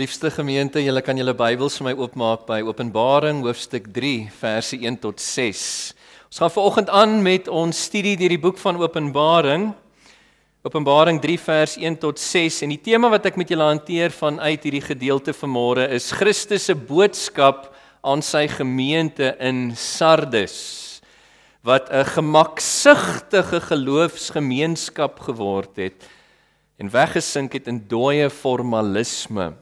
Liefste gemeente, julle kan julle Bybels vir my oopmaak by Openbaring hoofstuk 3 verse 1 tot 6. Ons gaan vanoggend aan met ons studie deur die boek van Openbaring. Openbaring 3 vers 1 tot 6 en die tema wat ek met julle hanteer vanuit hierdie gedeelte vanmôre is Christus se boodskap aan sy gemeente in Sardes wat 'n gemaksigtige geloofsgemeenskap geword het en weggesink het in dooie formalisme.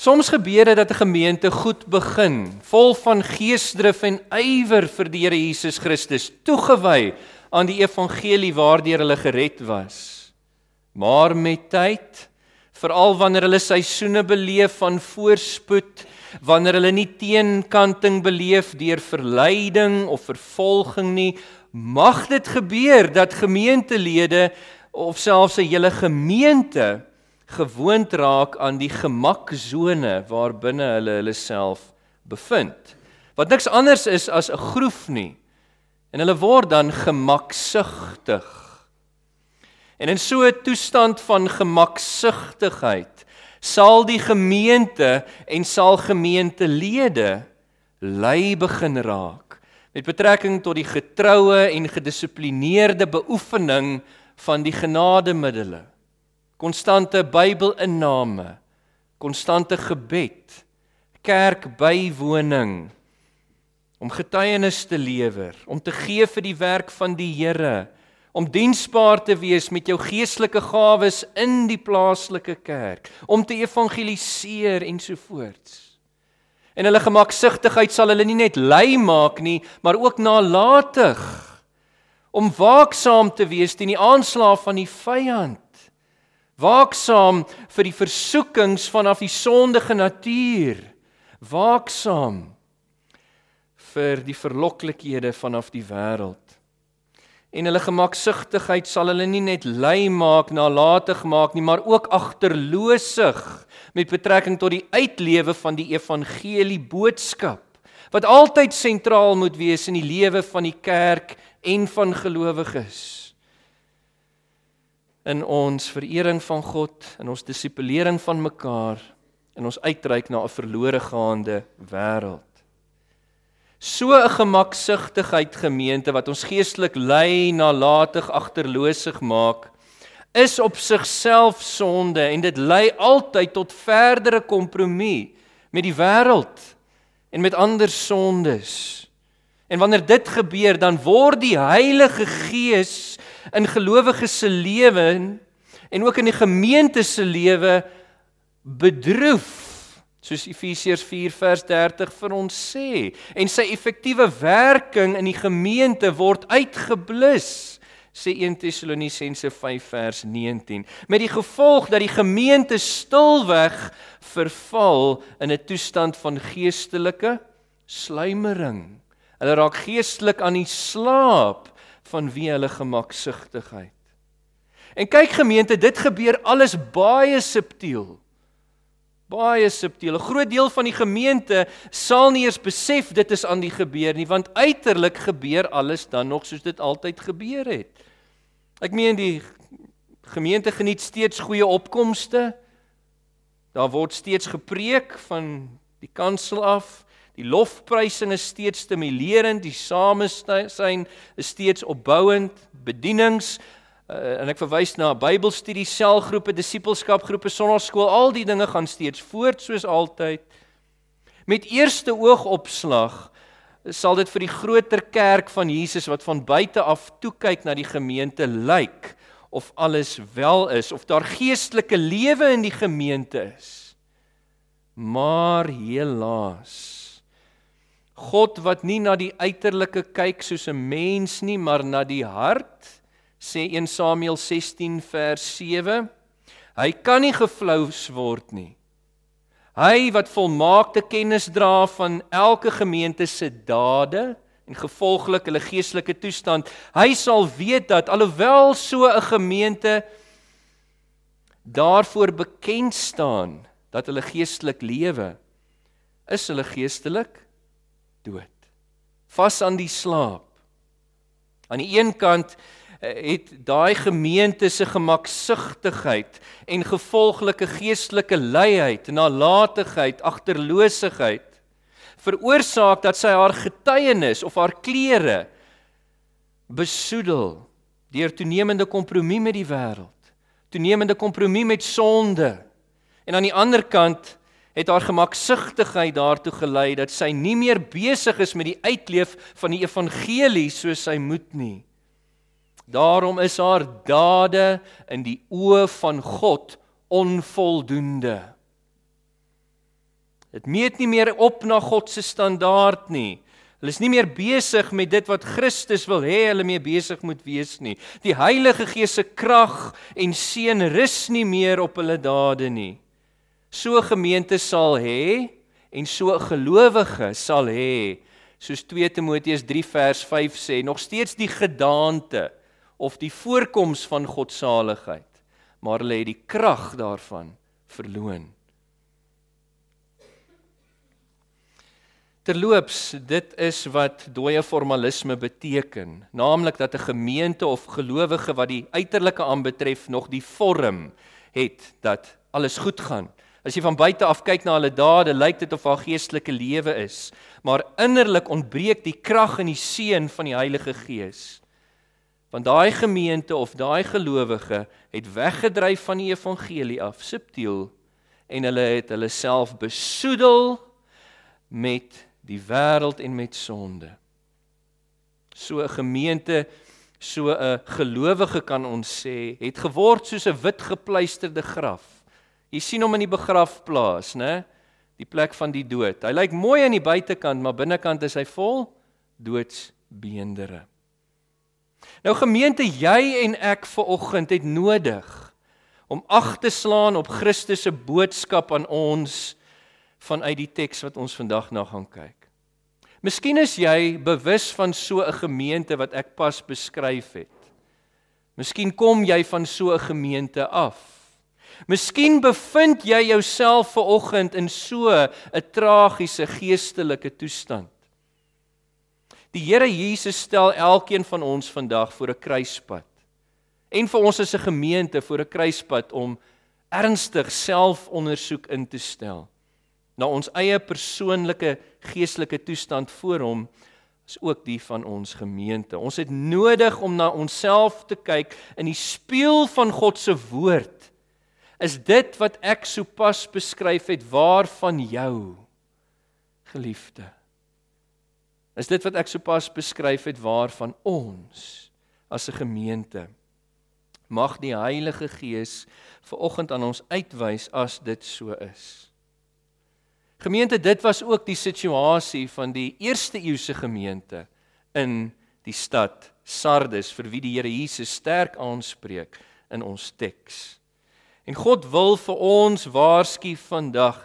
Soms gebeur dit dat 'n gemeente goed begin, vol van geesdrif en ywer vir die Here Jesus Christus, toegewy aan die evangelie waardeur hulle gered was. Maar met tyd, veral wanneer hulle seisoene beleef van voorspoed, wanneer hulle nie teenkanting beleef deur verleiding of vervolging nie, mag dit gebeur dat gemeentelede of selfs 'n hele gemeente gewoond raak aan die gemaksone waarbinne hulle hulle self bevind. Wat niks anders is as 'n groef nie. En hulle word dan gemaksugtig. En in so 'n toestand van gemaksugtigheid sal die gemeente en sal gemeentelede lei begin raak met betrekking tot die getroue en gedissiplineerde beoefening van die genademiddels konstante Bybelinname, konstante gebed, kerkbywoning. Om getuienis te lewer, om te gee vir die werk van die Here, om diensbaar te wees met jou geestelike gawes in die plaaslike kerk, om te evangeliseer ensovoorts. En hulle gemaksigtigheid sal hulle nie net lei maak nie, maar ook nalatig. Om waaksaam te wees teen die aanslag van die vyand Waaksaam vir die versoekings vanaf die sondige natuur. Waaksaam vir die verloklikhede vanaf die wêreld. En hulle gemaksigtigheid sal hulle nie net lui maak, nalatig maak nie, maar ook agterloosig met betrekking tot die uitlewe van die evangelie boodskap wat altyd sentraal moet wees in die lewe van die kerk en van gelowiges in ons verering van God, in ons dissipelering van mekaar, in ons uitreik na 'n verlore gaande wêreld. So 'n gemaksigtigheid gemeente wat ons geestelik lei nalatig agterloosig maak, is op sigself sonde en dit lei altyd tot verdere kompromie met die wêreld en met ander sondes. En wanneer dit gebeur, dan word die Heilige Gees in gelowiges se lewe en ook in die gemeente se lewe bedroef soos Efesiërs 4 vers 30 vir ons sê. En sy effektiewe werking in die gemeente word uitgeblus sê 1 Tessalonisense 5 vers 19 met die gevolg dat die gemeente stilweg verval in 'n toestand van geestelike sluimering. Hulle raak geestelik aan die slaap van wie hulle gemaksigtigheid. En kyk gemeente, dit gebeur alles baie subtiel. Baie subtiel. 'n Groot deel van die gemeente sal nie eens besef dit is aan die gebeur nie, want uiterlik gebeur alles dan nog soos dit altyd gebeur het. Ek meen die gemeente geniet steeds goeie opkomste. Daar word steeds gepreek van die kansel af. Die lofprysing is steeds stimulerend, die samesyn is steeds opbouend, bedienings uh, en ek verwys na Bybelstudie, selgroepe, disippelskapgroepe, sonnaarskool, al die dinge gaan steeds voort soos altyd. Met eerste oogopslag sal dit vir die groter kerk van Jesus wat van buite af toe kyk na die gemeente lyk of alles wel is of daar geestelike lewe in die gemeente is. Maar helaas God wat nie na die uiterlike kyk soos 'n mens nie, maar na die hart, sê 1 Samuel 16 vers 7. Hy kan nie geflous word nie. Hy wat volmaakte kennis dra van elke gemeente se dade en gevolglik hulle geestelike toestand, hy sal weet dat alhoewel so 'n gemeente daarvoor bekend staan dat hulle geestelik lewe, is hulle geestelik dood. Vas aan die slaap. Aan die een kant het daai gemeente se gemaksigtigheid en gevolglike geestelike luiheid, nalatigheid, agterloosigheid veroorsaak dat sy haar getuienis of haar klere besoedel deur toenemende kompromie met die wêreld, toenemende kompromie met sonde. En aan die ander kant het haar gemaksigtigheid daartoe gelei dat sy nie meer besig is met die uitleef van die evangelie soos sy moet nie. Daarom is haar dade in die oë van God onvoldoende. Dit meet nie meer op na God se standaard nie. Hulle is nie meer besig met dit wat Christus wil hê hulle mee besig moet wees nie. Die Heilige Gees se krag en seën rus nie meer op hulle dade nie. So gemeente sal hê en so gelowige sal hê soos 2 Timoteus 3 vers 5 sê, nog steeds die gedaante of die voorkoms van godsaligheid, maar hulle het die krag daarvan verloon. Terloops, dit is wat dooie formalisme beteken, naamlik dat 'n gemeente of gelowige wat die uiterlike aanbetref nog die vorm het dat alles goed gaan. As jy van buite af kyk na hulle dade, lyk dit of haar geestelike lewe is, maar innerlik ontbreek die krag en die seën van die Heilige Gees. Want daai gemeente of daai gelowige het weggedryf van die evangelie af, subtiel, en hulle het hulle self besoedel met die wêreld en met sonde. So 'n gemeente, so 'n gelowige kan ons sê, het geword soos 'n wit gepleisterde graf. Jy sien hom in die begrafplaas, né? Die plek van die dood. Hy lyk mooi aan die buitekant, maar binnekant is hy vol doodsbeendere. Nou gemeente, jy en ek ver oggend het nodig om ag te slaan op Christus se boodskap aan ons vanuit die teks wat ons vandag na gaan kyk. Miskien is jy bewus van so 'n gemeente wat ek pas beskryf het. Miskien kom jy van so 'n gemeente af. Miskien bevind jy jouself ver oggend in so 'n tragiese geestelike toestand. Die Here Jesus stel elkeen van ons vandag voor 'n kruispunt. En vir ons as 'n gemeente voor 'n kruispunt om ernstig selfondersoek in te stel na ons eie persoonlike geestelike toestand voor hom is ook die van ons gemeente. Ons het nodig om na onsself te kyk in die spieël van God se woord. Is dit wat ek sopas beskryf het waar van jou geliefde? Is dit wat ek sopas beskryf het waar van ons as 'n gemeente? Mag die Heilige Gees ver oggend aan ons uitwys as dit so is. Gemeente, dit was ook die situasie van die eerste eeuse gemeente in die stad Sardes vir wie die Here Jesus sterk aanspreek in ons teks. En God wil vir ons waarsku vandag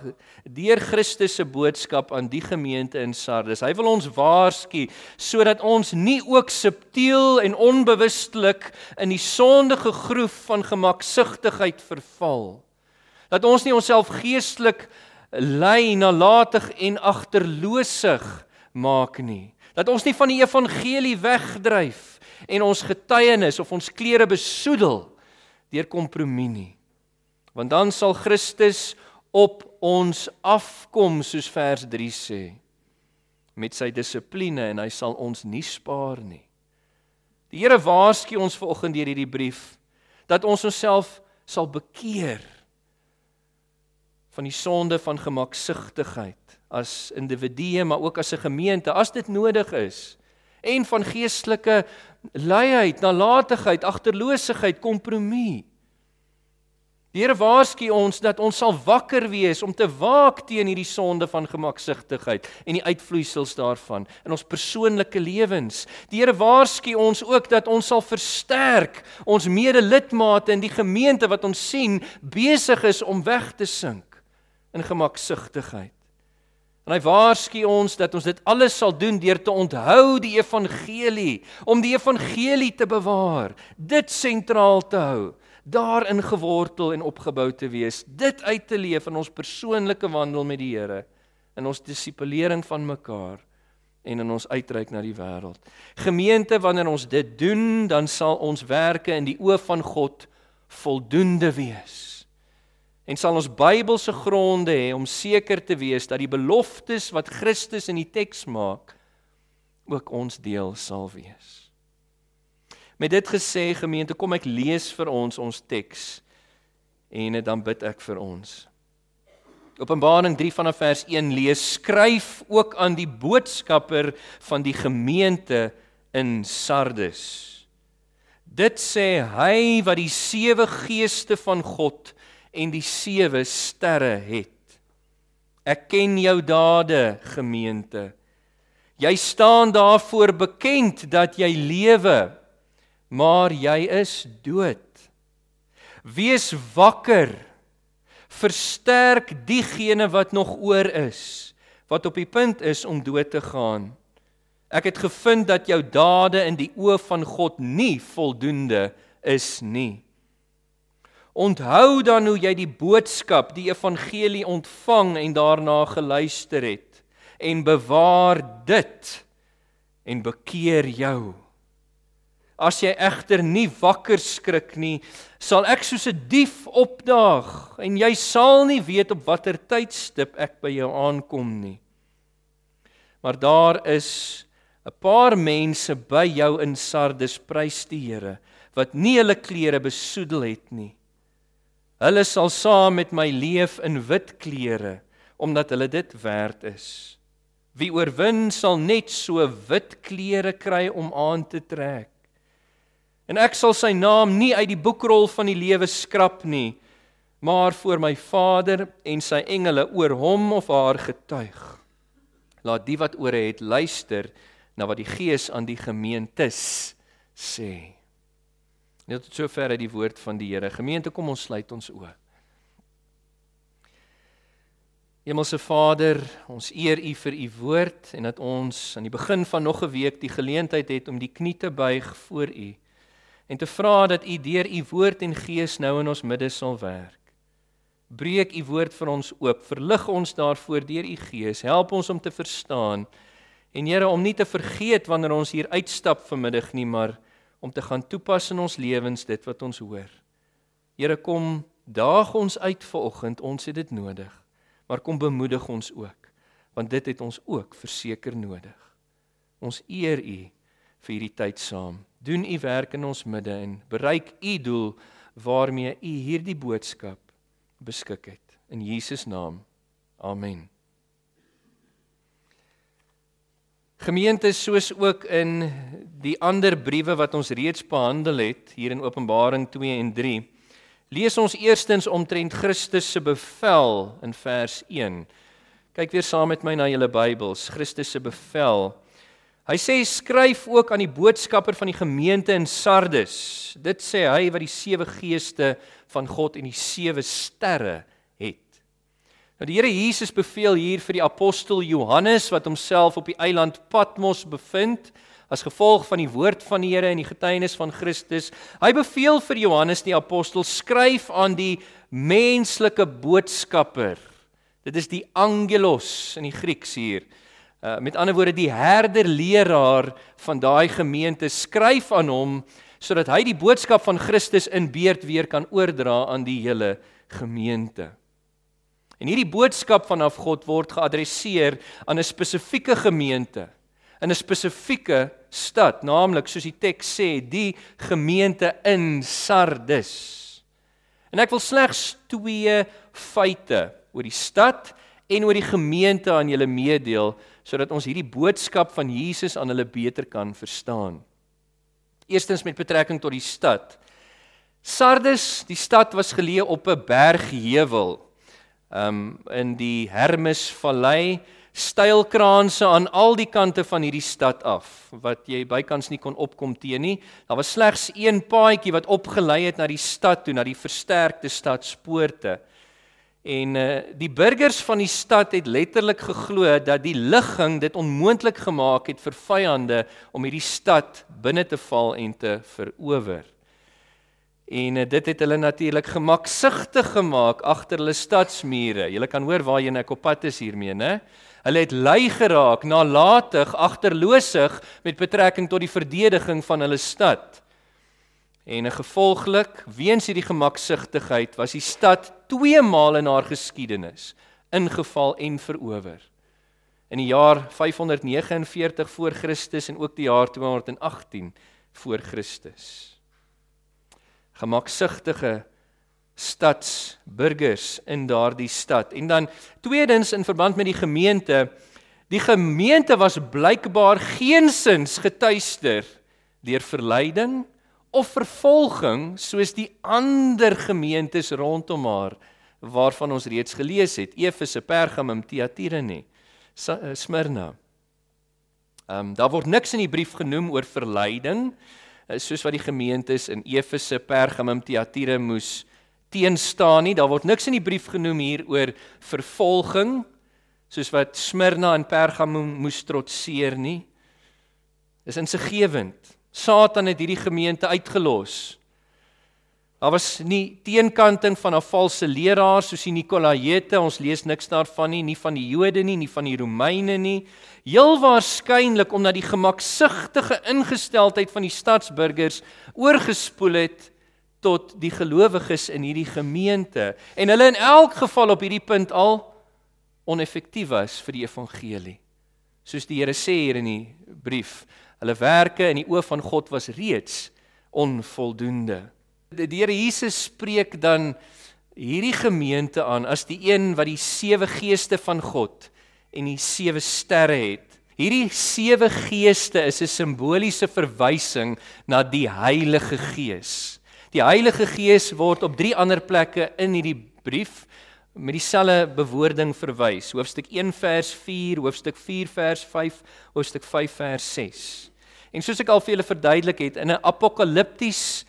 deur Christus se boodskap aan die gemeente in Sardes. Hy wil ons waarsku sodat ons nie ook subtiel en onbewustelik in die sondige groef van gemaksigtigheid verval. Dat ons nie onsself geestelik lei nalatig en agterloosig maak nie. Dat ons nie van die evangelie wegdryf en ons getuienis of ons klere besoedel deur kompromie nie. Want dan sal Christus op ons afkom soos vers 3 sê met sy dissipline en hy sal ons nie spaar nie. Die Here waarsku ons vanoggend deur hierdie brief dat ons onsself sal bekeer van die sonde van gemaksigtigheid as individue maar ook as 'n gemeente as dit nodig is en van geestelike luiheid, nalatigheid, agterloosigheid, kompromie. Die Here waarsku ons dat ons sal wakker wees om te waak teen hierdie sonde van gemaksigtigheid en die uitvloeisels daarvan in ons persoonlike lewens. Die Here waarsku ons ook dat ons sal versterk ons medelidmate in die gemeente wat ons sien besig is om weg te sink in gemaksigtigheid. En hy waarsku ons dat ons dit alles sal doen deur te onthou die evangelie, om die evangelie te bewaar, dit sentraal te hou, daarin gewortel en opgebou te wees, dit uit te leef in ons persoonlike wandel met die Here, in ons dissipelering van mekaar en in ons uitreik na die wêreld. Gemeente, wanneer ons dit doen, dan sal ons werke in die oë van God voldoende wees. En sal ons Bybelse gronde hê om seker te wees dat die beloftes wat Christus in die teks maak ook ons deel sal wees. Met dit gesê gemeente, kom ek lees vir ons ons teks en dan bid ek vir ons. Openbaring 3 vanaf vers 1 lees: Skryf ook aan die boodskapper van die gemeente in Sardes. Dit sê hy wat die sewe geeste van God en die sewe sterre het. Ek ken jou dade, gemeente. Jy staan daarvoor bekend dat jy lewe, maar jy is dood. Wees wakker versterk diegene wat nog oor is, wat op die punt is om dood te gaan. Ek het gevind dat jou dade in die oë van God nie voldoende is nie. Onthou dan hoe jy die boodskap, die evangelie ontvang en daarna geluister het en bewaar dit en bekeer jou. As jy egter nie wakker skrik nie, sal ek soos 'n dief opdaag en jy sal nie weet op watter tydstip ek by jou aankom nie. Maar daar is 'n paar mense by jou in Sardes, prys die Here, wat nie hulle klere besoedel het nie. Hulle sal saam met my leef in wit klere, omdat hulle dit werd is. Wie oorwin sal net so wit klere kry om aan te trek. En ek sal sy naam nie uit die boekrol van die lewe skrap nie, maar voor my Vader en sy engele oor hom of haar getuig. Laat die wat ore het luister na wat die Gees aan die gemeentes sê. Net tot sover uit die woord van die Here. Gemeente, kom ons sluit ons oë. Hemelse Vader, ons eer U vir U woord en dat ons aan die begin van nog 'n week die geleentheid het om die knie te buig voor U en te vra dat U deur U woord en gees nou in ons midde sal werk. Breek U woord vir ons oop, verlig ons daarvoor deur U gees, help ons om te verstaan en Here om nie te vergeet wanneer ons hier uitstap vanmiddag nie, maar om te gaan toepas in ons lewens dit wat ons hoor. Here kom daag ons uit vanoggend, ons het dit nodig. Maar kom bemoedig ons ook, want dit het ons ook verseker nodig. Ons eer U vir hierdie tyd saam doen u werk in ons midde en bereik u doel waarmee u hierdie boodskap beskik het in Jesus naam. Amen. Gemeente soos ook in die ander briewe wat ons reeds behandel het hier in Openbaring 2 en 3 lees ons eerstens omtrent Christus se bevel in vers 1. Kyk weer saam met my na julle Bybels, Christus se bevel Hy sê skryf ook aan die boodskapper van die gemeente in Sardes. Dit sê hy wat die sewe geeste van God en die sewe sterre het. Nou die Here Jesus beveel hier vir die apostel Johannes wat homself op die eiland Patmos bevind as gevolg van die woord van die Here en die getuienis van Christus. Hy beveel vir Johannes die apostel skryf aan die menslike boodskapper. Dit is die angelos in die Grieks hier. Uh, met ander woorde die herder leraar van daai gemeente skryf aan hom sodat hy die boodskap van Christus in beerd weer kan oordra aan die hele gemeente. En hierdie boodskap vanaf God word geadresseer aan 'n spesifieke gemeente in 'n spesifieke stad, naamlik soos die teks sê, die gemeente in Sardes. En ek wil slegs twee feite oor die stad en oor die gemeente aan julle meedeel sodat ons hierdie boodskap van Jesus aan hulle beter kan verstaan. Eerstens met betrekking tot die stad. Sardes, die stad was geleë op 'n bergheuwel. Um in die Hermesvallei, steilkraanse aan al die kante van hierdie stad af wat jy bykans nie kon opkom teen nie. Daar was slegs een paadjie wat opgelei het na die stad toe, na die versterkte stadspoorte. En uh die burgers van die stad het letterlik geglo dat die ligging dit onmoontlik gemaak het vir vyande om hierdie stad binne te val en te verower. En uh, dit het hulle natuurlik gemaksigtig gemaak agter hulle stadsmure. Jy kan hoor waar jy net op pad is hiermee, né? Hulle het lui geraak, nalatig, agterloosig met betrekking tot die verdediging van hulle stad. En gevolglik, weens hierdie gemaksigtigheid, was die stad twee maal in haar geskiedenis ingeval en verower. In die jaar 549 voor Christus en ook die jaar 218 voor Christus. Gemaksigtige stadsburgers in daardie stad. En dan tweedens in verband met die gemeente, die gemeente was blykbaar geensins getuister deur verleiding of vervolging soos die ander gemeentes rondom haar waarvan ons reeds gelees het Efese, Pergamum, Thyatira nie eh, Smyrna. Ehm um, daar word niks in die brief genoem oor verleiding eh, soos wat die gemeentes in Efese, Pergamum, Thyatira moes teenstaan nie. Daar word niks in die brief genoem hier oor vervolging soos wat Smyrna en Pergamum moes trotseer nie. Dis insiggewend. Satan het hierdie gemeente uitgelos. Daar was nie teenkanting van 'n valse leraar soos die Nikolaïete, ons lees niks daarvan nie, nie van die Jode nie, nie van die Romeine nie. Heel waarskynlik omdat die gemaksigtige ingesteldheid van die stadsburgers oorgespoel het tot die gelowiges in hierdie gemeente en hulle in elk geval op hierdie punt al oneffektief was vir die evangelie. Soos die Here sê hier in die brief, Hulle werke in die oë van God was reeds onvoldoende. Die Here Jesus spreek dan hierdie gemeente aan as die een wat die sewe geeste van God en die sewe sterre het. Hierdie sewe geeste is 'n simboliese verwysing na die Heilige Gees. Die Heilige Gees word op drie ander plekke in hierdie brief met dieselfde bewoording verwys. Hoofstuk 1 vers 4, hoofstuk 4 vers 5, hoofstuk 5 vers 6. En soos ek al vir julle verduidelik het, in 'n apokalipties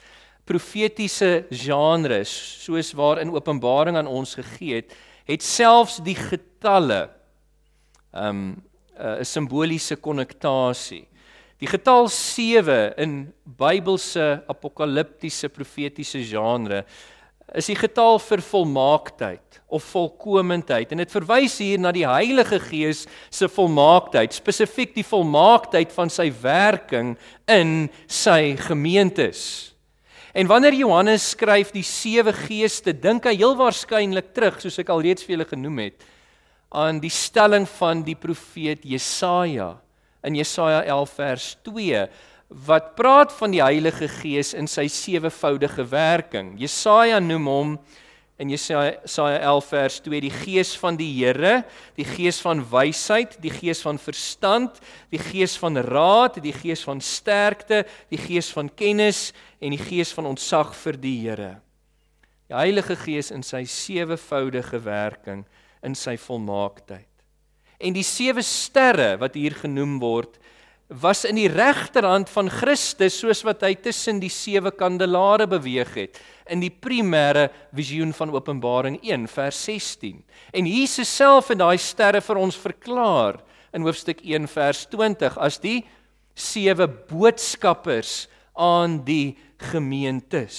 profetiese genre, soos waarin Openbaring aan ons gegee het, het selfs die getalle um 'n simboliese konnektasie. Die getal 7 in Bybelse apokaliptiese profetiese genre is die getal vir volmaaktheid of volkomendheid en dit verwys hier na die Heilige Gees se volmaaktheid spesifiek die volmaaktheid van sy werking in sy gemeentes. En wanneer Johannes skryf die sewe geeste, dink hy heel waarskynlik terug soos ek al reeds vir julle genoem het aan die stelling van die profeet Jesaja in Jesaja 11 vers 2 wat praat van die Heilige Gees in sy sewevoudige werking. Jesaja noem hom in Jesaja 11 vers 2 die Gees van die Here, die Gees van wysheid, die Gees van verstand, die Gees van raad, die Gees van sterkte, die Gees van kennis en die Gees van ontzag vir die Here. Die Heilige Gees in sy sewevoudige werking in sy volmaaktheid. En die sewe sterre wat hier genoem word, was in die regterhand van Christus soos wat hy tussen die sewe kandelare beweeg het in die primêre visioen van Openbaring 1 vers 16. En Jesus self het daai sterre vir ons verklaar in hoofstuk 1 vers 20 as die sewe boodskappers aan die gemeentes.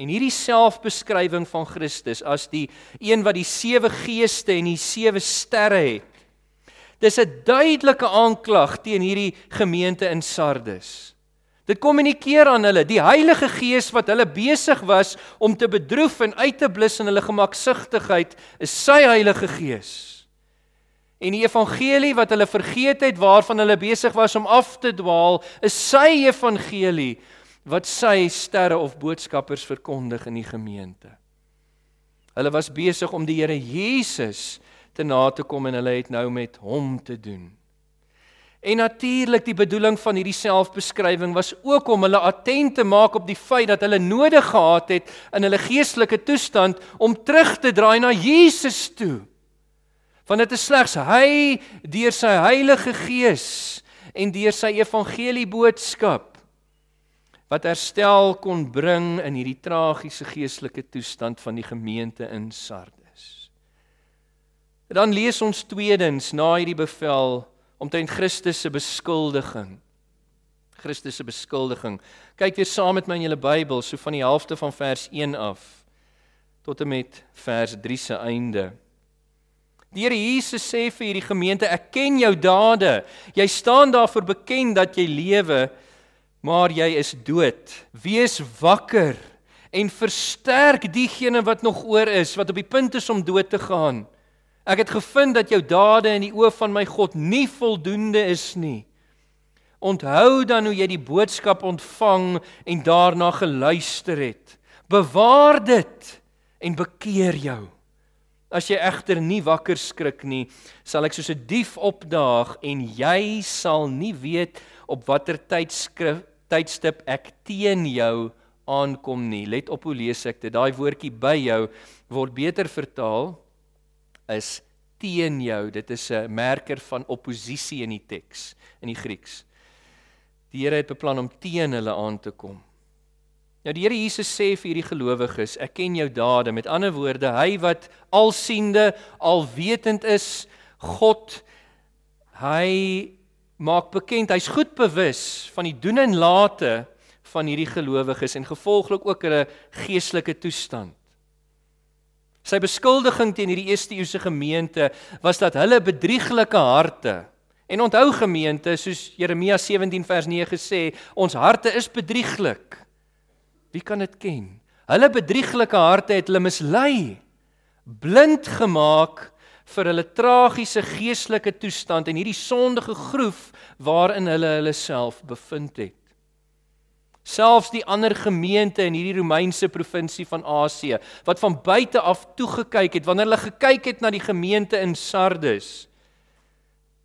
En hierdie selfbeskrywing van Christus as die een wat die sewe geeste en die sewe sterre het Dis 'n duidelike aanklag teen hierdie gemeente in Sardes. Dit kommunikeer aan hulle die Heilige Gees wat hulle besig was om te bedroef en uit te blus in hulle gemaksigtigheid, is sy Heilige Gees. En die evangelie wat hulle vergeet het waarvan hulle besig was om af te dwaal, is sy evangelie wat sy sterre of boodskappers verkondig in die gemeente. Hulle was besig om die Here Jesus te na te kom en hulle het nou met hom te doen. En natuurlik die bedoeling van hierdie selfbeskrywing was ook om hulle attent te maak op die feit dat hulle nodig gehad het in hulle geestelike toestand om terug te draai na Jesus toe. Want dit is slegs hy deur sy Heilige Gees en deur sy evangelie boodskap wat herstel kon bring in hierdie tragiese geestelike toestand van die gemeente in Sardes. Dan lees ons tweedens na hierdie bevel omtrent Christus se beskuldiging. Christus se beskuldiging. Kyk weer saam met my in julle Bybel, so van die helfte van vers 1 af tot en met vers 3 se einde. Die Here Jesus sê vir hierdie gemeente, ek ken jou dade. Jy staan daarvoor bekend dat jy lewe, maar jy is dood. Wees wakker en versterk diegene wat nog oor is, wat op die punt is om dood te gaan. Ek het gevind dat jou dade in die oë van my God nie voldoende is nie. Onthou dan hoe jy die boodskap ontvang en daarna geluister het. Bewaar dit en bekeer jou. As jy egter nie wakker skrik nie, sal ek soos 'n dief opdaag en jy sal nie weet op watter tydskrif tydstip ek teen jou aankom nie. Let op hoe lees ek dit. Daai woordjie by jou word beter vertaal is teen jou. Dit is 'n merker van oppositie in die teks in die Grieks. Die Here het beplan om teen hulle aan te kom. Nou die Here Jesus sê vir hierdie gelowiges, ek ken jou dade. Met ander woorde, hy wat alsiende, alwetend is, God, hy maak bekend, hy's goed bewus van die doen en late van hierdie gelowiges en gevolglik ook hulle geestelike toestand. Sy beskuldiging teen hierdie eerste eeuse gemeente was dat hulle bedrieglike harte en onthou gemeente soos Jeremia 17 vers 9 sê, ons harte is bedrieglik. Wie kan dit ken? Hulle bedrieglike harte het hulle mislei, blind gemaak vir hulle tragiese geestelike toestand en hierdie sondige groef waarin hulle hulle self bevind het. Selfs die ander gemeente in hierdie Romeinse provinsie van Asië wat van buite af toegekyk het wanneer hulle gekyk het na die gemeente in Sardes.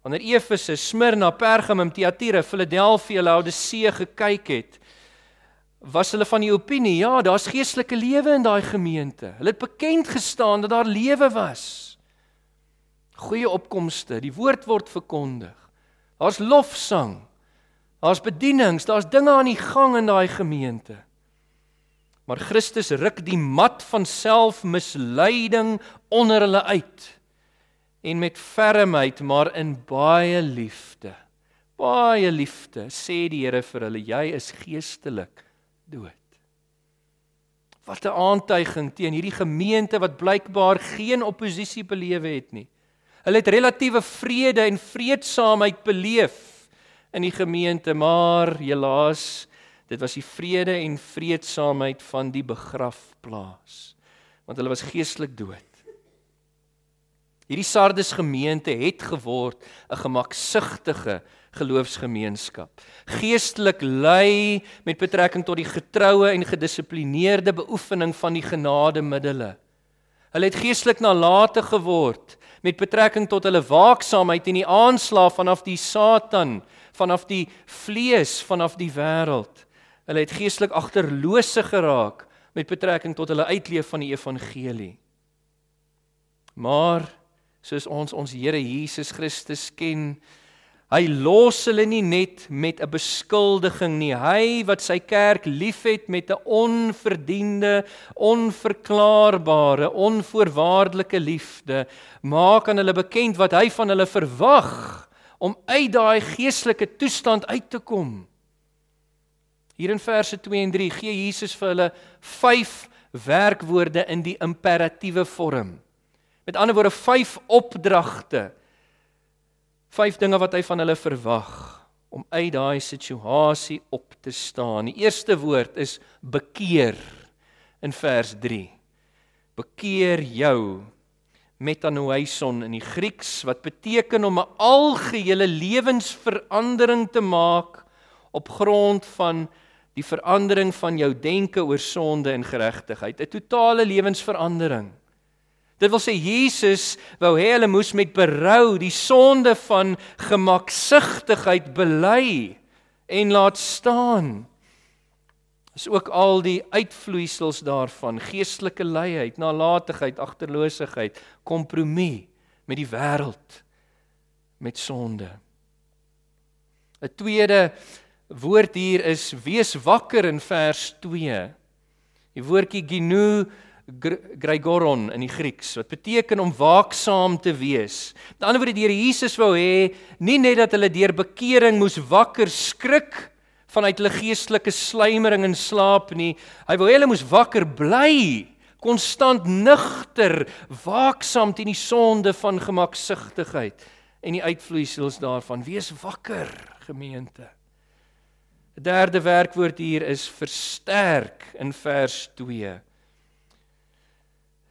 Wanneer Efese, Smyrna, Pergamum, Thyatira, Philadelphia, Laodicea gekyk het, was hulle van die opinie, ja, daar's geestelike lewe in daai gemeente. Hulle het bekend gestaan dat daar lewe was. Goeie opkomste, die woord word verkondig. Daar's lofsang. Daar's bedienings, daar's dinge aan die gang in daai gemeente. Maar Christus ruk die mat van selfmisleiding onder hulle uit. En met fermheid, maar in baie liefde. Baie liefde sê die Here vir hulle, jy is geestelik dood. Wat 'n aantuiging teen hierdie gemeente wat blykbaar geen oppositie belewe het nie. Hulle het relatiewe vrede en vreedsaamheid beleef in die gemeente, maar helaas, dit was die vrede en vreedsaamheid van die begrafplaas. Want hulle was geestelik dood. Hierdie Sardes gemeente het geword 'n gemaksigtige geloofsgemeenskap. Geestelik lei met betrekking tot die getroue en gedissiplineerde beoefening van die genademiddels. Hulle het geestelik nalate geword met betrekking tot hulle waaksaamheid en die aanslag vanaf die Satan, vanaf die vlees, vanaf die wêreld. Hulle het geestelik agterlose geraak met betrekking tot hulle uitleef van die evangelie. Maar soos ons ons Here Jesus Christus ken, Hy los hulle nie net met 'n beskuldiging nie. Hy wat sy kerk liefhet met 'n onverdiende, onverklaarbare, onvoorwaardelike liefde, maak aan hulle bekend wat hy van hulle verwag om uit daai geestelike toestand uit te kom. Hier in verse 2 en 3 gee Jesus vir hulle vyf werkwoorde in die imperatiewe vorm. Met ander woorde vyf opdragte vyf dinge wat hy van hulle verwag om uit daai situasie op te staan. Die eerste woord is bekeer in vers 3. Bekeer jou metanoeison in die Grieks wat beteken om 'n algehele lewensverandering te maak op grond van die verandering van jou denke oor sonde en geregtigheid, 'n totale lewensverandering. Dit wil sê Jesus wou hê hulle moes met berou die sonde van gemaksigtigheid bely en laat staan. Is ook al die uitvloeisels daarvan, geestelike luiheid, nalatigheid, agterloosigheid, kompromie met die wêreld, met sonde. 'n Tweede woord hier is wees wakker in vers 2. Die woordjie gnou Gregoron in die Grieks wat beteken om waaksaam te wees. Met ander woorde die Here Jesus wou hê nie net dat hulle deur bekering moes wakker skrik vanuit hulle geestelike sluimering en slaap nie. Hy wou hê hulle moes wakker bly, konstant nugter, waaksaam teen die sonde van gemaksigtigheid en die uitvloeisels daarvan. Wees wakker, gemeente. 'n Derde werkwoord hier is versterk in vers 2.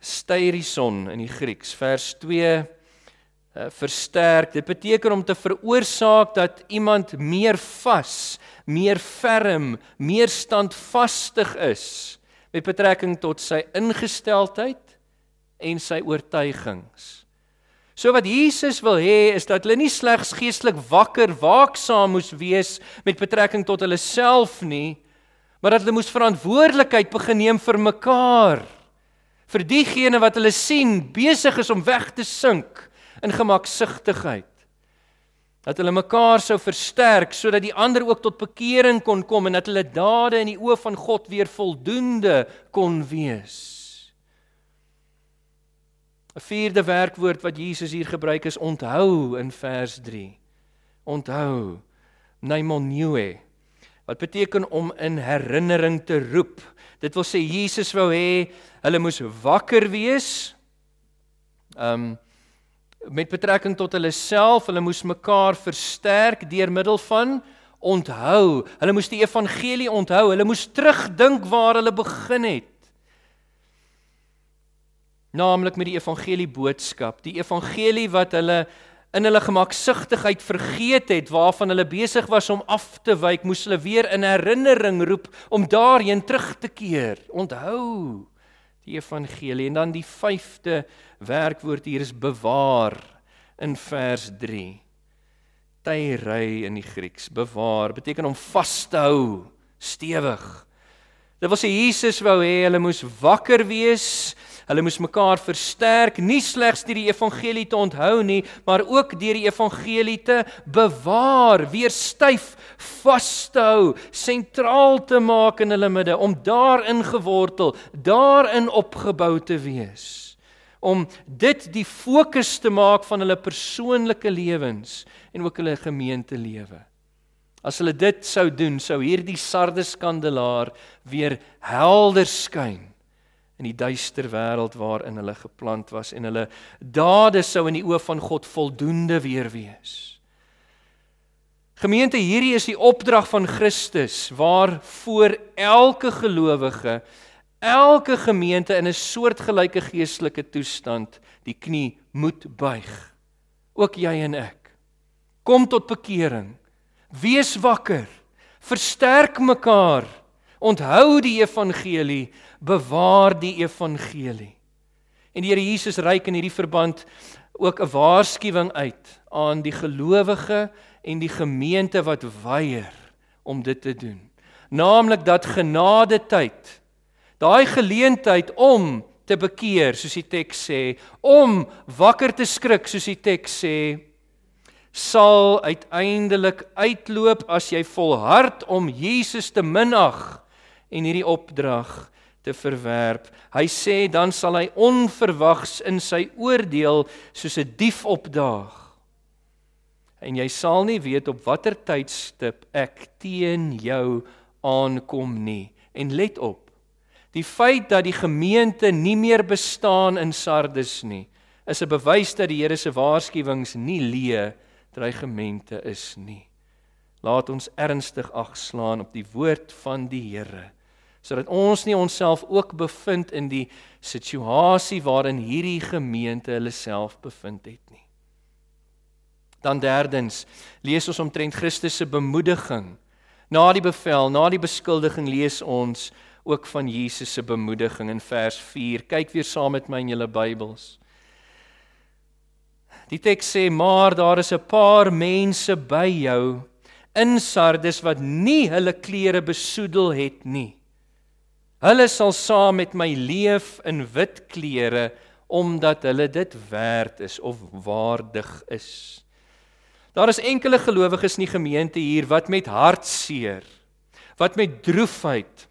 Styrison in die Grieks, vers 2 uh, eh, versterk. Dit beteken om te veroorsaak dat iemand meer vas, meer ferm, meer standvastig is met betrekking tot sy ingesteldheid en sy oortuigings. So wat Jesus wil hê is dat hulle nie slegs geestelik wakker, waaksaam moes wees met betrekking tot hulle self nie, maar dat hulle moes verantwoordelikheid begin neem vir mekaar. Vir diegene wat hulle sien besig is om weg te sink in gemaksigtigheid. Dat hulle mekaar sou versterk sodat die ander ook tot bekering kon kom en dat hulle dade in die oë van God weer voldoende kon wees. 'n Vierde werkwoord wat Jesus hier gebruik is onthou in vers 3. Onthou. Naimonue. Wat beteken om in herinnering te roep? Dit wil sê Jesus wou hê hulle moes wakker wees. Um met betrekking tot hulle self, hulle moes mekaar versterk deur middel van onthou. Hulle moes die evangelie onthou. Hulle moes terugdink waar hulle begin het naamlik met die evangelie boodskap, die evangelie wat hulle in hulle gemaksigtigheid vergeet het waarvan hulle besig was om af te wyk, moes hulle weer in herinnering roep om daarheen terug te keer. Onthou die evangelie en dan die vyfde werkwoord hier is bewaar in vers 3. Tyry in die Grieks, bewaar beteken om vas te hou, stewig. Dit wil sê Jesus wou hê hulle moes wakker wees Hulle moes mekaar versterk, nie slegs deur die evangelie te onthou nie, maar ook deur die evangelie te bewaar, weer styf vas te hou, sentraal te maak in hulle midde om daarin gewortel, daarin opgebou te wees om dit die fokus te maak van hulle persoonlike lewens en ook hulle gemeentelewe. As hulle dit sou doen, sou hierdie Sardes kandelaar weer helder skyn in die duister wêreld waarin hulle geplant was en hulle dade sou in die oë van God voldoende weer wees. Gemeente, hierdie is die opdrag van Christus waarvoor elke gelowige, elke gemeente in 'n soortgelyke geestelike toestand die knie moet buig. Ook jy en ek. Kom tot bekering. Wees wakker. Versterk mekaar. Onthou die evangelie bewaar die evangelie. En die Here Jesus reik in hierdie verband ook 'n waarskuwing uit aan die gelowige en die gemeente wat weier om dit te doen. Naamlik dat genade tyd, daai geleentheid om te bekeer, soos die teks sê, om wakker te skrik, soos die teks sê, sal uiteindelik uitloop as jy volhard om Jesus te minag en hierdie opdrag te verwerp. Hy sê dan sal hy onverwags in sy oordeel soos 'n dief opdaag. En jy sal nie weet op watter tydstip ek teen jou aankom nie. En let op. Die feit dat die gemeente nie meer bestaan in Sardes nie, is 'n bewys dat die Here se waarskuwings nie leë dreigemente is nie. Laat ons ernstig agslaan op die woord van die Here sodat ons nie onsself ook bevind in die situasie waarin hierdie gemeente hulle self bevind het nie. Dan derdens, lees ons omtrent Christus se bemoediging. Na die bevel, na die beskuldiging lees ons ook van Jesus se bemoediging in vers 4. Kyk weer saam met my in julle Bybels. Die teks sê: "Maar daar is 'n paar mense by jou in Sardes wat nie hulle klere besoedel het nie." Hulle sal saam met my leef in wit klere omdat hulle dit werd is of waardig is. Daar is enkele gelowiges in die gemeente hier wat met hartseer, wat met droefheid,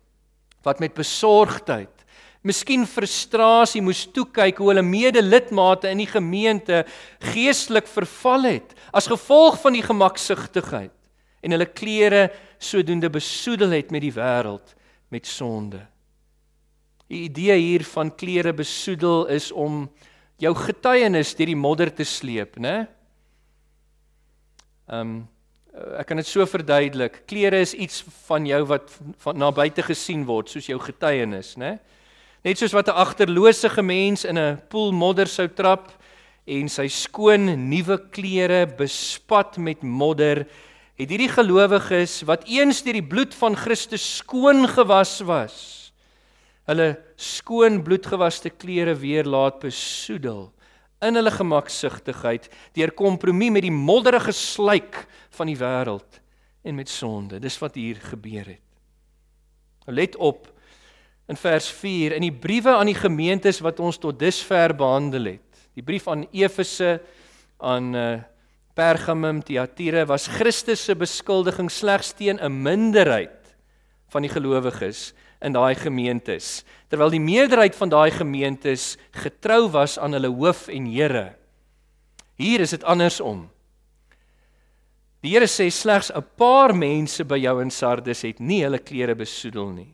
wat met besorgdheid, miskien frustrasie moes toe kyk hoe hulle medelidmate in die gemeente geestelik verval het as gevolg van die gemaksigtigheid en hulle klere sodoende besoedel het met die wêreld met sonde. Die idee hier van klere besoedel is om jou getuienis deur die modder te sleep, né? Ehm um, ek kan dit so verduidelik. Klere is iets van jou wat van na buite gesien word, soos jou getuienis, né? Net soos wat 'n agterlose mens in 'n poel modder sou trap en sy skoon nuwe klere bespat met modder, het hierdie gelowiges wat eens deur die bloed van Christus skoon gewas was, hulle skoon bloedgewaste klere weer laat besoedel in hulle gemaksigtigheid deur kompromie met die modderige sluik van die wêreld en met sonde. Dis wat hier gebeur het. Let op in vers 4 in die briewe aan die gemeentes wat ons tot dusver behandel het. Die brief aan Efese aan uh, Pergamum, Thyatira was Christus se beskuldiging slegs teen 'n minderheid van die gelowiges in daai gemeentes, terwyl die meerderheid van daai gemeentes getrou was aan hulle hoof en Here. Hier is dit andersom. Die Here sê slegs 'n paar mense by jou in Sardes het nie hulle klere besoedel nie.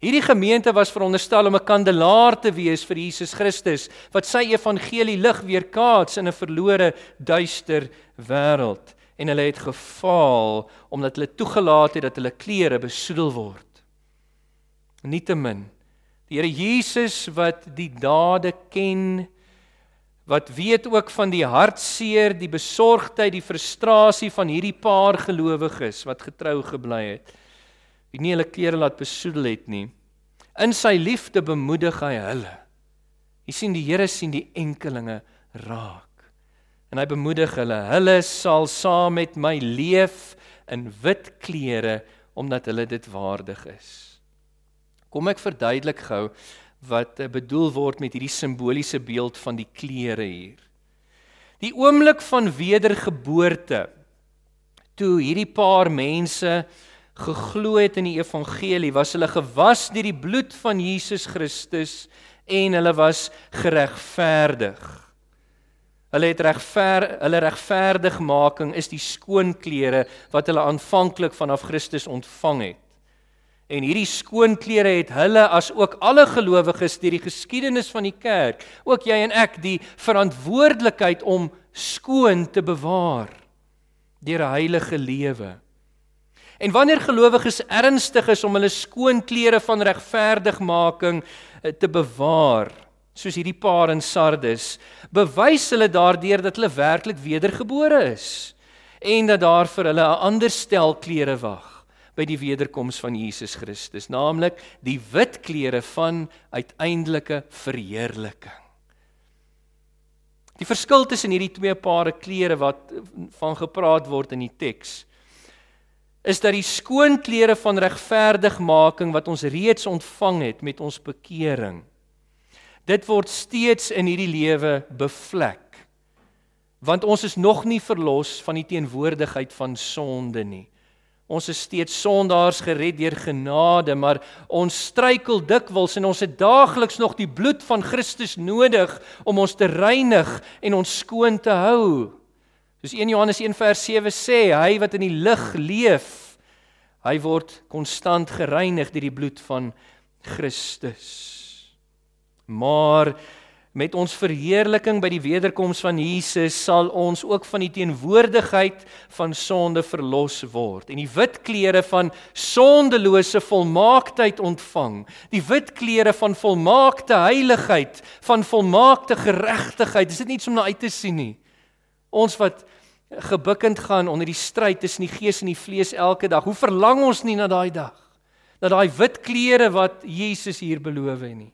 Hierdie gemeente was veronderstel om 'n kandelaar te wees vir Jesus Christus wat sy evangelie lig weerkaats in 'n verlore duister wêreld en hulle het gefaal omdat hulle toegelaat het dat hulle klere besoedel word. Nietemin die Here Jesus wat die dade ken wat weet ook van die hartseer, die besorgdheid, die frustrasie van hierdie paar gelowiges wat getrou gebly het wie nie hulle klere laat besoedel het nie. In sy liefde bemoedig hy hulle. Jy sien die Here sien die enkelinge raak. En hy bemoedig hulle, hulle sal saam met my leef in wit klere omdat hulle dit waardig is. Kom ek verduidelik gou wat eh, bedoel word met hierdie simboliese beeld van die klere hier. Die oomblik van wedergeboorte toe hierdie paar mense geglo het in die evangelie, was hulle gewas deur die bloed van Jesus Christus en hulle was geregverdig. Hulle het regver hulle regverdigmaking is die skoon klere wat hulle aanvanklik vanaf Christus ontvang het. En hierdie skoon klere het hulle as ook alle gelowiges deur die geskiedenis van die kerk, ook jy en ek, die verantwoordelikheid om skoon te bewaar deur 'n heilige lewe. En wanneer gelowiges ernstig is om hulle skoon klere van regverdigmaking eh, te bewaar, soos hierdie paar in Sardes, bewys hulle daardeur dat hulle werklik wedergebore is en dat daar vir hulle 'n ander stel klere wag by die wederkoms van Jesus Christus, naamlik die wit klere van uiteindelike verheerliking. Die verskil tussen hierdie twee pare klere wat van gepraat word in die teks is dat die skoon klere van regverdigmaking wat ons reeds ontvang het met ons bekering dit word steeds in hierdie lewe bevlek want ons is nog nie verlos van die teenwoordigheid van sonde nie ons is steeds sondaars gered deur genade maar ons struikel dikwels en ons het daagliks nog die bloed van Christus nodig om ons te reinig en ons skoon te hou Soos 1 Johannes 1 vers 7 sê, hy wat in die lig leef, hy word konstant gereinig deur die bloed van Christus. Maar met ons verheerliking by die wederkoms van Jesus sal ons ook van die teenwoordigheid van sonde verlos word en die wit klere van sondelose volmaaktheid ontvang. Die wit klere van volmaakte heiligheid, van volmaakte geregtigheid. Dis dit nie iets om na uit te sien nie. Ons wat gebukkend gaan onder die stryd tussen die gees en die vlees elke dag. Hoe verlang ons nie na daai dag? Na daai wit klere wat Jesus hier beloof het nie.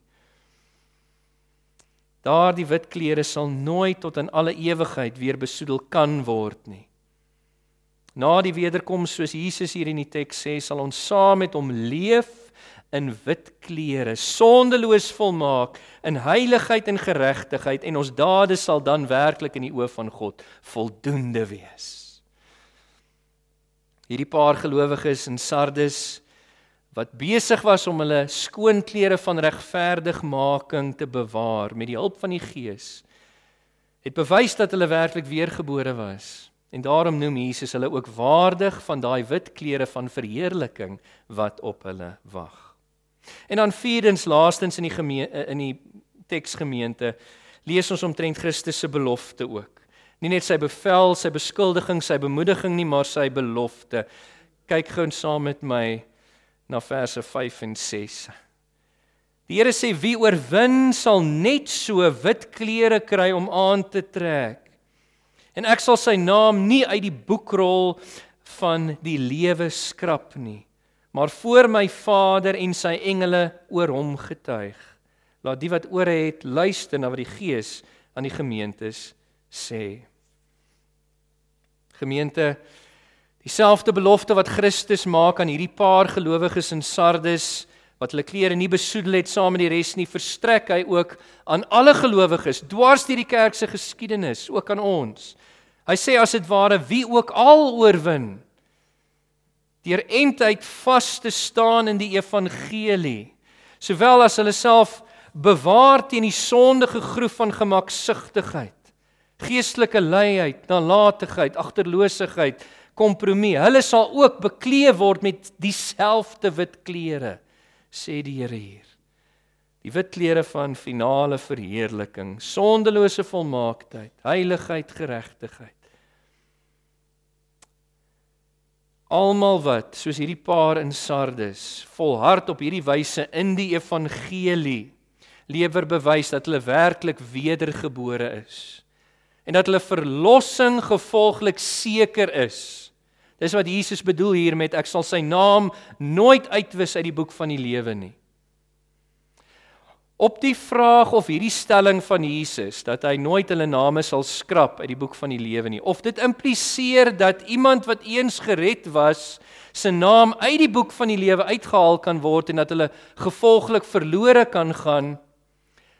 Daardie wit klere sal nooit tot in alle ewigheid weer besoedel kan word nie. Na die wederkoms soos Jesus hier in die teks sê, sal ons saam met hom leef in wit klere, sondeloos volmaak in heiligheid en geregtigheid en ons dade sal dan werklik in die oë van God voldoende wees. Hierdie paar gelowiges in Sardes wat besig was om hulle skoon klere van regverdigmaking te bewaar met die hulp van die Gees het bewys dat hulle werklik weergebore was En daarom noem Jesus hulle ook waardig van daai wit klere van verheerliking wat op hulle wag. En dan vierdens laastens in die gemeente in die teksgemeente lees ons omtrent Christus se belofte ook. Nie net sy bevel, sy beskuldiging, sy bemoediging nie, maar sy belofte. Kyk gou saam met my na verse 5 en 6. Die Here sê wie oorwin sal net so wit klere kry om aan te trek. En ek sal sy naam nie uit die boekrol van die lewe skrap nie, maar voor my Vader en sy engele oor hom getuig. Laat die wat ore het luister na wat die Gees aan die gemeentes sê. Gemeente dieselfde belofte wat Christus maak aan hierdie paar gelowiges in Sardes wat hulle klere nie besoedel het saam met die res nie, verstrek hy ook aan alle gelowiges dwars deur die kerk se geskiedenis, ook aan ons. Hy sê as dit ware wie ook al oorwin deur entheid vas te staan in die evangelie, sowel as hulle self bewaar teen die sondige groef van gemaksugtigheid, geestelike luiheid, nalatigheid, agterloosigheid, kompromie. Hulle sal ook bekleë word met dieselfde wit klere sê die Here hier. Die wit klere van finale verheerliking, sondelose volmaaktheid, heiligheid, geregtigheid. Almal wat soos hierdie paar in Sardes volhard op hierdie wyse in die evangelie lewer bewys dat hulle werklik wedergebore is en dat hulle verlossing gevolglik seker is. Dis wat Jesus bedoel hier met ek sal sy naam nooit uitwis uit die boek van die lewe nie. Op die vraag of hierdie stelling van Jesus dat hy nooit hulle name sal skrap uit die boek van die lewe nie, of dit impliseer dat iemand wat eens gered was, se naam uit die boek van die lewe uitgehaal kan word en dat hulle gevolglik verlore kan gaan,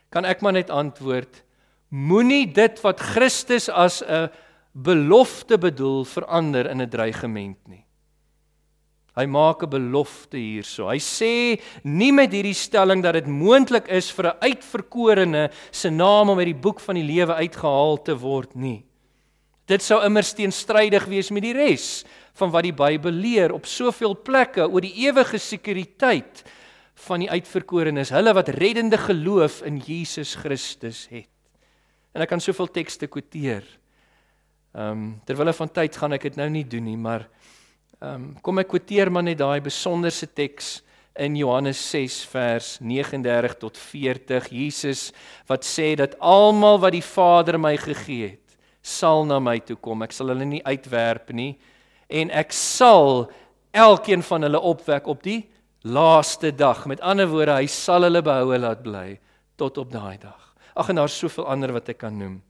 kan ek maar net antwoord: Moenie dit wat Christus as 'n belofte bedoel verander in 'n dreigement nie. Hy maak 'n belofte hierso. Hy sê nie met hierdie stelling dat dit moontlik is vir 'n uitverkorene se naam om uit die boek van die lewe uitgehaal te word nie. Dit sou immers teenstrydig wees met die res van wat die Bybel leer op soveel plekke oor die ewige sekuriteit van die uitverkorenes, hulle wat reddende geloof in Jesus Christus het. En ek kan soveel tekste quoteer. Ehm um, terwyl van tyd gaan ek dit nou nie doen nie, maar ehm um, kom ek kwoteer maar net daai besonderse teks in Johannes 6 vers 39 tot 40 Jesus wat sê dat almal wat die Vader my gegee het sal na my toe kom. Ek sal hulle nie uitwerp nie. En ek sal elkeen van hulle opwek op die laaste dag. Met ander woorde hy sal hulle behoue laat bly tot op daai dag. Ag en daar's soveel ander wat ek kan noem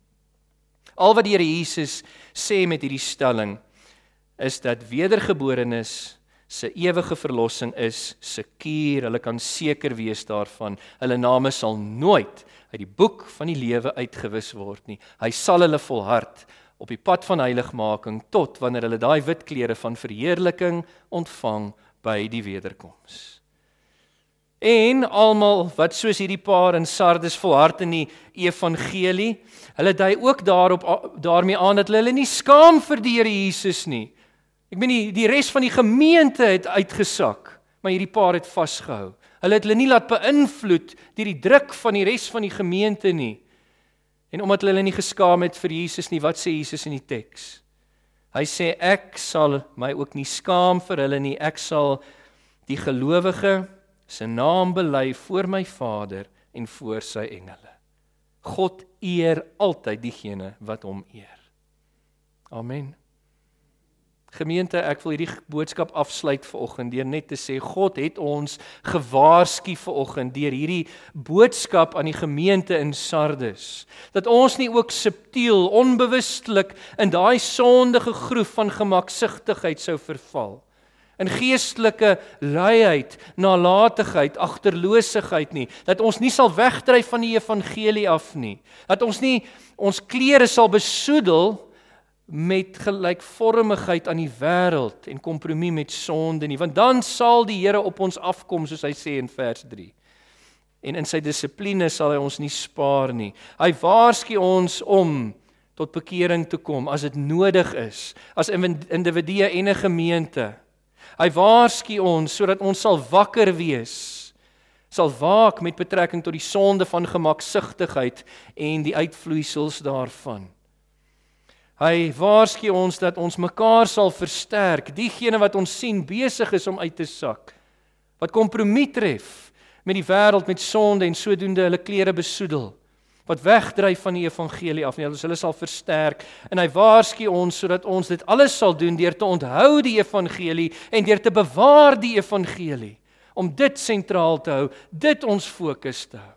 Al wat die Here Jesus sê met hierdie stelling is dat wedergeborenes se ewige verlossing is sekuur. Hulle kan seker wees daarvan. Hulle name sal nooit uit die boek van die lewe uitgewis word nie. Hy sal hulle volhard op die pad van heiligmaking tot wanneer hulle daai wit klere van verheerliking ontvang by die wederkoms. En almal wat soos hierdie paar in Sardes volhard in die evangelie, hulle dui ook daarop daarmee aan dat hulle hulle nie skaam vir die Here Jesus nie. Ek meen die, die res van die gemeente het uitgesak, maar hierdie paar het vasgehou. Hulle het hulle nie laat beïnvloed deur die druk van die res van die gemeente nie. En omdat hulle nie geskaam het vir Jesus nie, wat sê Jesus in die teks? Hy sê ek sal my ook nie skaam vir hulle nie. Ek sal die gelowige se naam bely voor my Vader en voor sy engele. God eer altyd diegene wat hom eer. Amen. Gemeente, ek wil hierdie boodskap afsluit vanoggend deur net te sê God het ons gewaarsku vanoggend deur hierdie boodskap aan die gemeente in Sardes dat ons nie ook subtiel, onbewustelik in daai sondige groef van gemaksigtigheid sou verval in geestelike luiheid, nalatigheid, agterloosigheid nie, dat ons nie sal wegdryf van die evangelie af nie, dat ons nie ons klere sal besoedel met gelykvormigheid aan die wêreld en kompromie met sonde nie, want dan sal die Here op ons afkom soos hy sê in vers 3. En in sy dissipline sal hy ons nie spaar nie. Hy waarsku ons om tot bekering te kom as dit nodig is as individue en 'n gemeente. Hy waarsku ons sodat ons sal wakker wees, sal waak met betrekking tot die sonde van gemaksigtigheid en die uitvloeisels daarvan. Hy waarsku ons dat ons mekaar sal versterk, diegene wat ons sien besig is om uit te sak, wat kompromie tref met die wêreld met sonde en sodoende hulle klere besoedel wat wegdryf van die evangelie af nie. Hulle sal versterk en hy waarsku ons sodat ons dit alles sal doen deur te onthou die evangelie en deur te bewaar die evangelie om dit sentraal te hou, dit ons fokus te hou.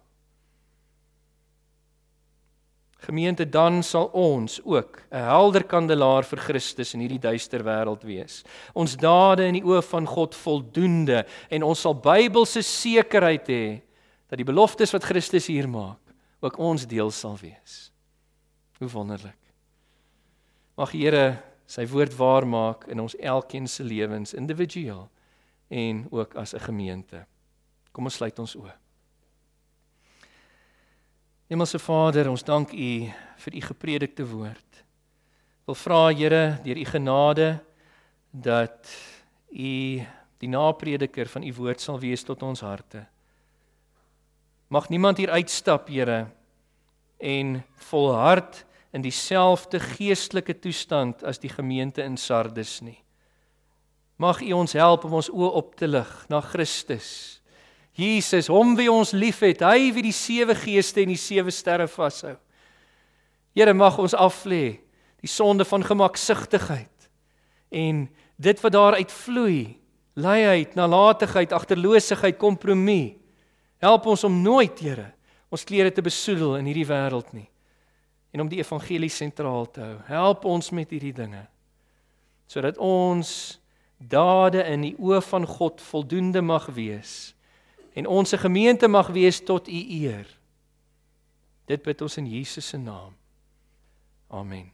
Gemeente dan sal ons ook 'n helder kandelaar vir Christus in hierdie duister wêreld wees. Ons dade in die oë van God voldoende en ons sal Bybelse sekerheid hê dat die beloftes wat Christus hier maak ook ons deel sal wees. Hoe wonderlik. Mag die Here sy woord waar maak in ons elkeen se lewens individueel en ook as 'n gemeente. Kom ons sluit ons oë. Hemelse Vader, ons dank U vir U gepredikte woord. Wil vra Here deur U genade dat U die naprediker van U woord sal wees tot ons harte. Mag niemand hier uitstap, Here, en volhard in dieselfde geestelike toestand as die gemeente in Sardes nie. Mag U ons help om ons oë op te lig na Christus. Jesus, hom wie ons liefhet, hy wie die sewe geeste en die sewe sterre vashou. Here, mag ons aflê die sonde van gemaksigtigheid en dit wat daaruit vloei, luiheid, nalatigheid, agterloosigheid, kompromie Help ons om nooit, Here, ons klere te besoedel in hierdie wêreld nie en om die evangelie sentraal te hou. Help ons met hierdie dinge sodat ons dade in die oë van God voldoende mag wees en ons gemeente mag wees tot u eer. Dit bid ons in Jesus se naam. Amen.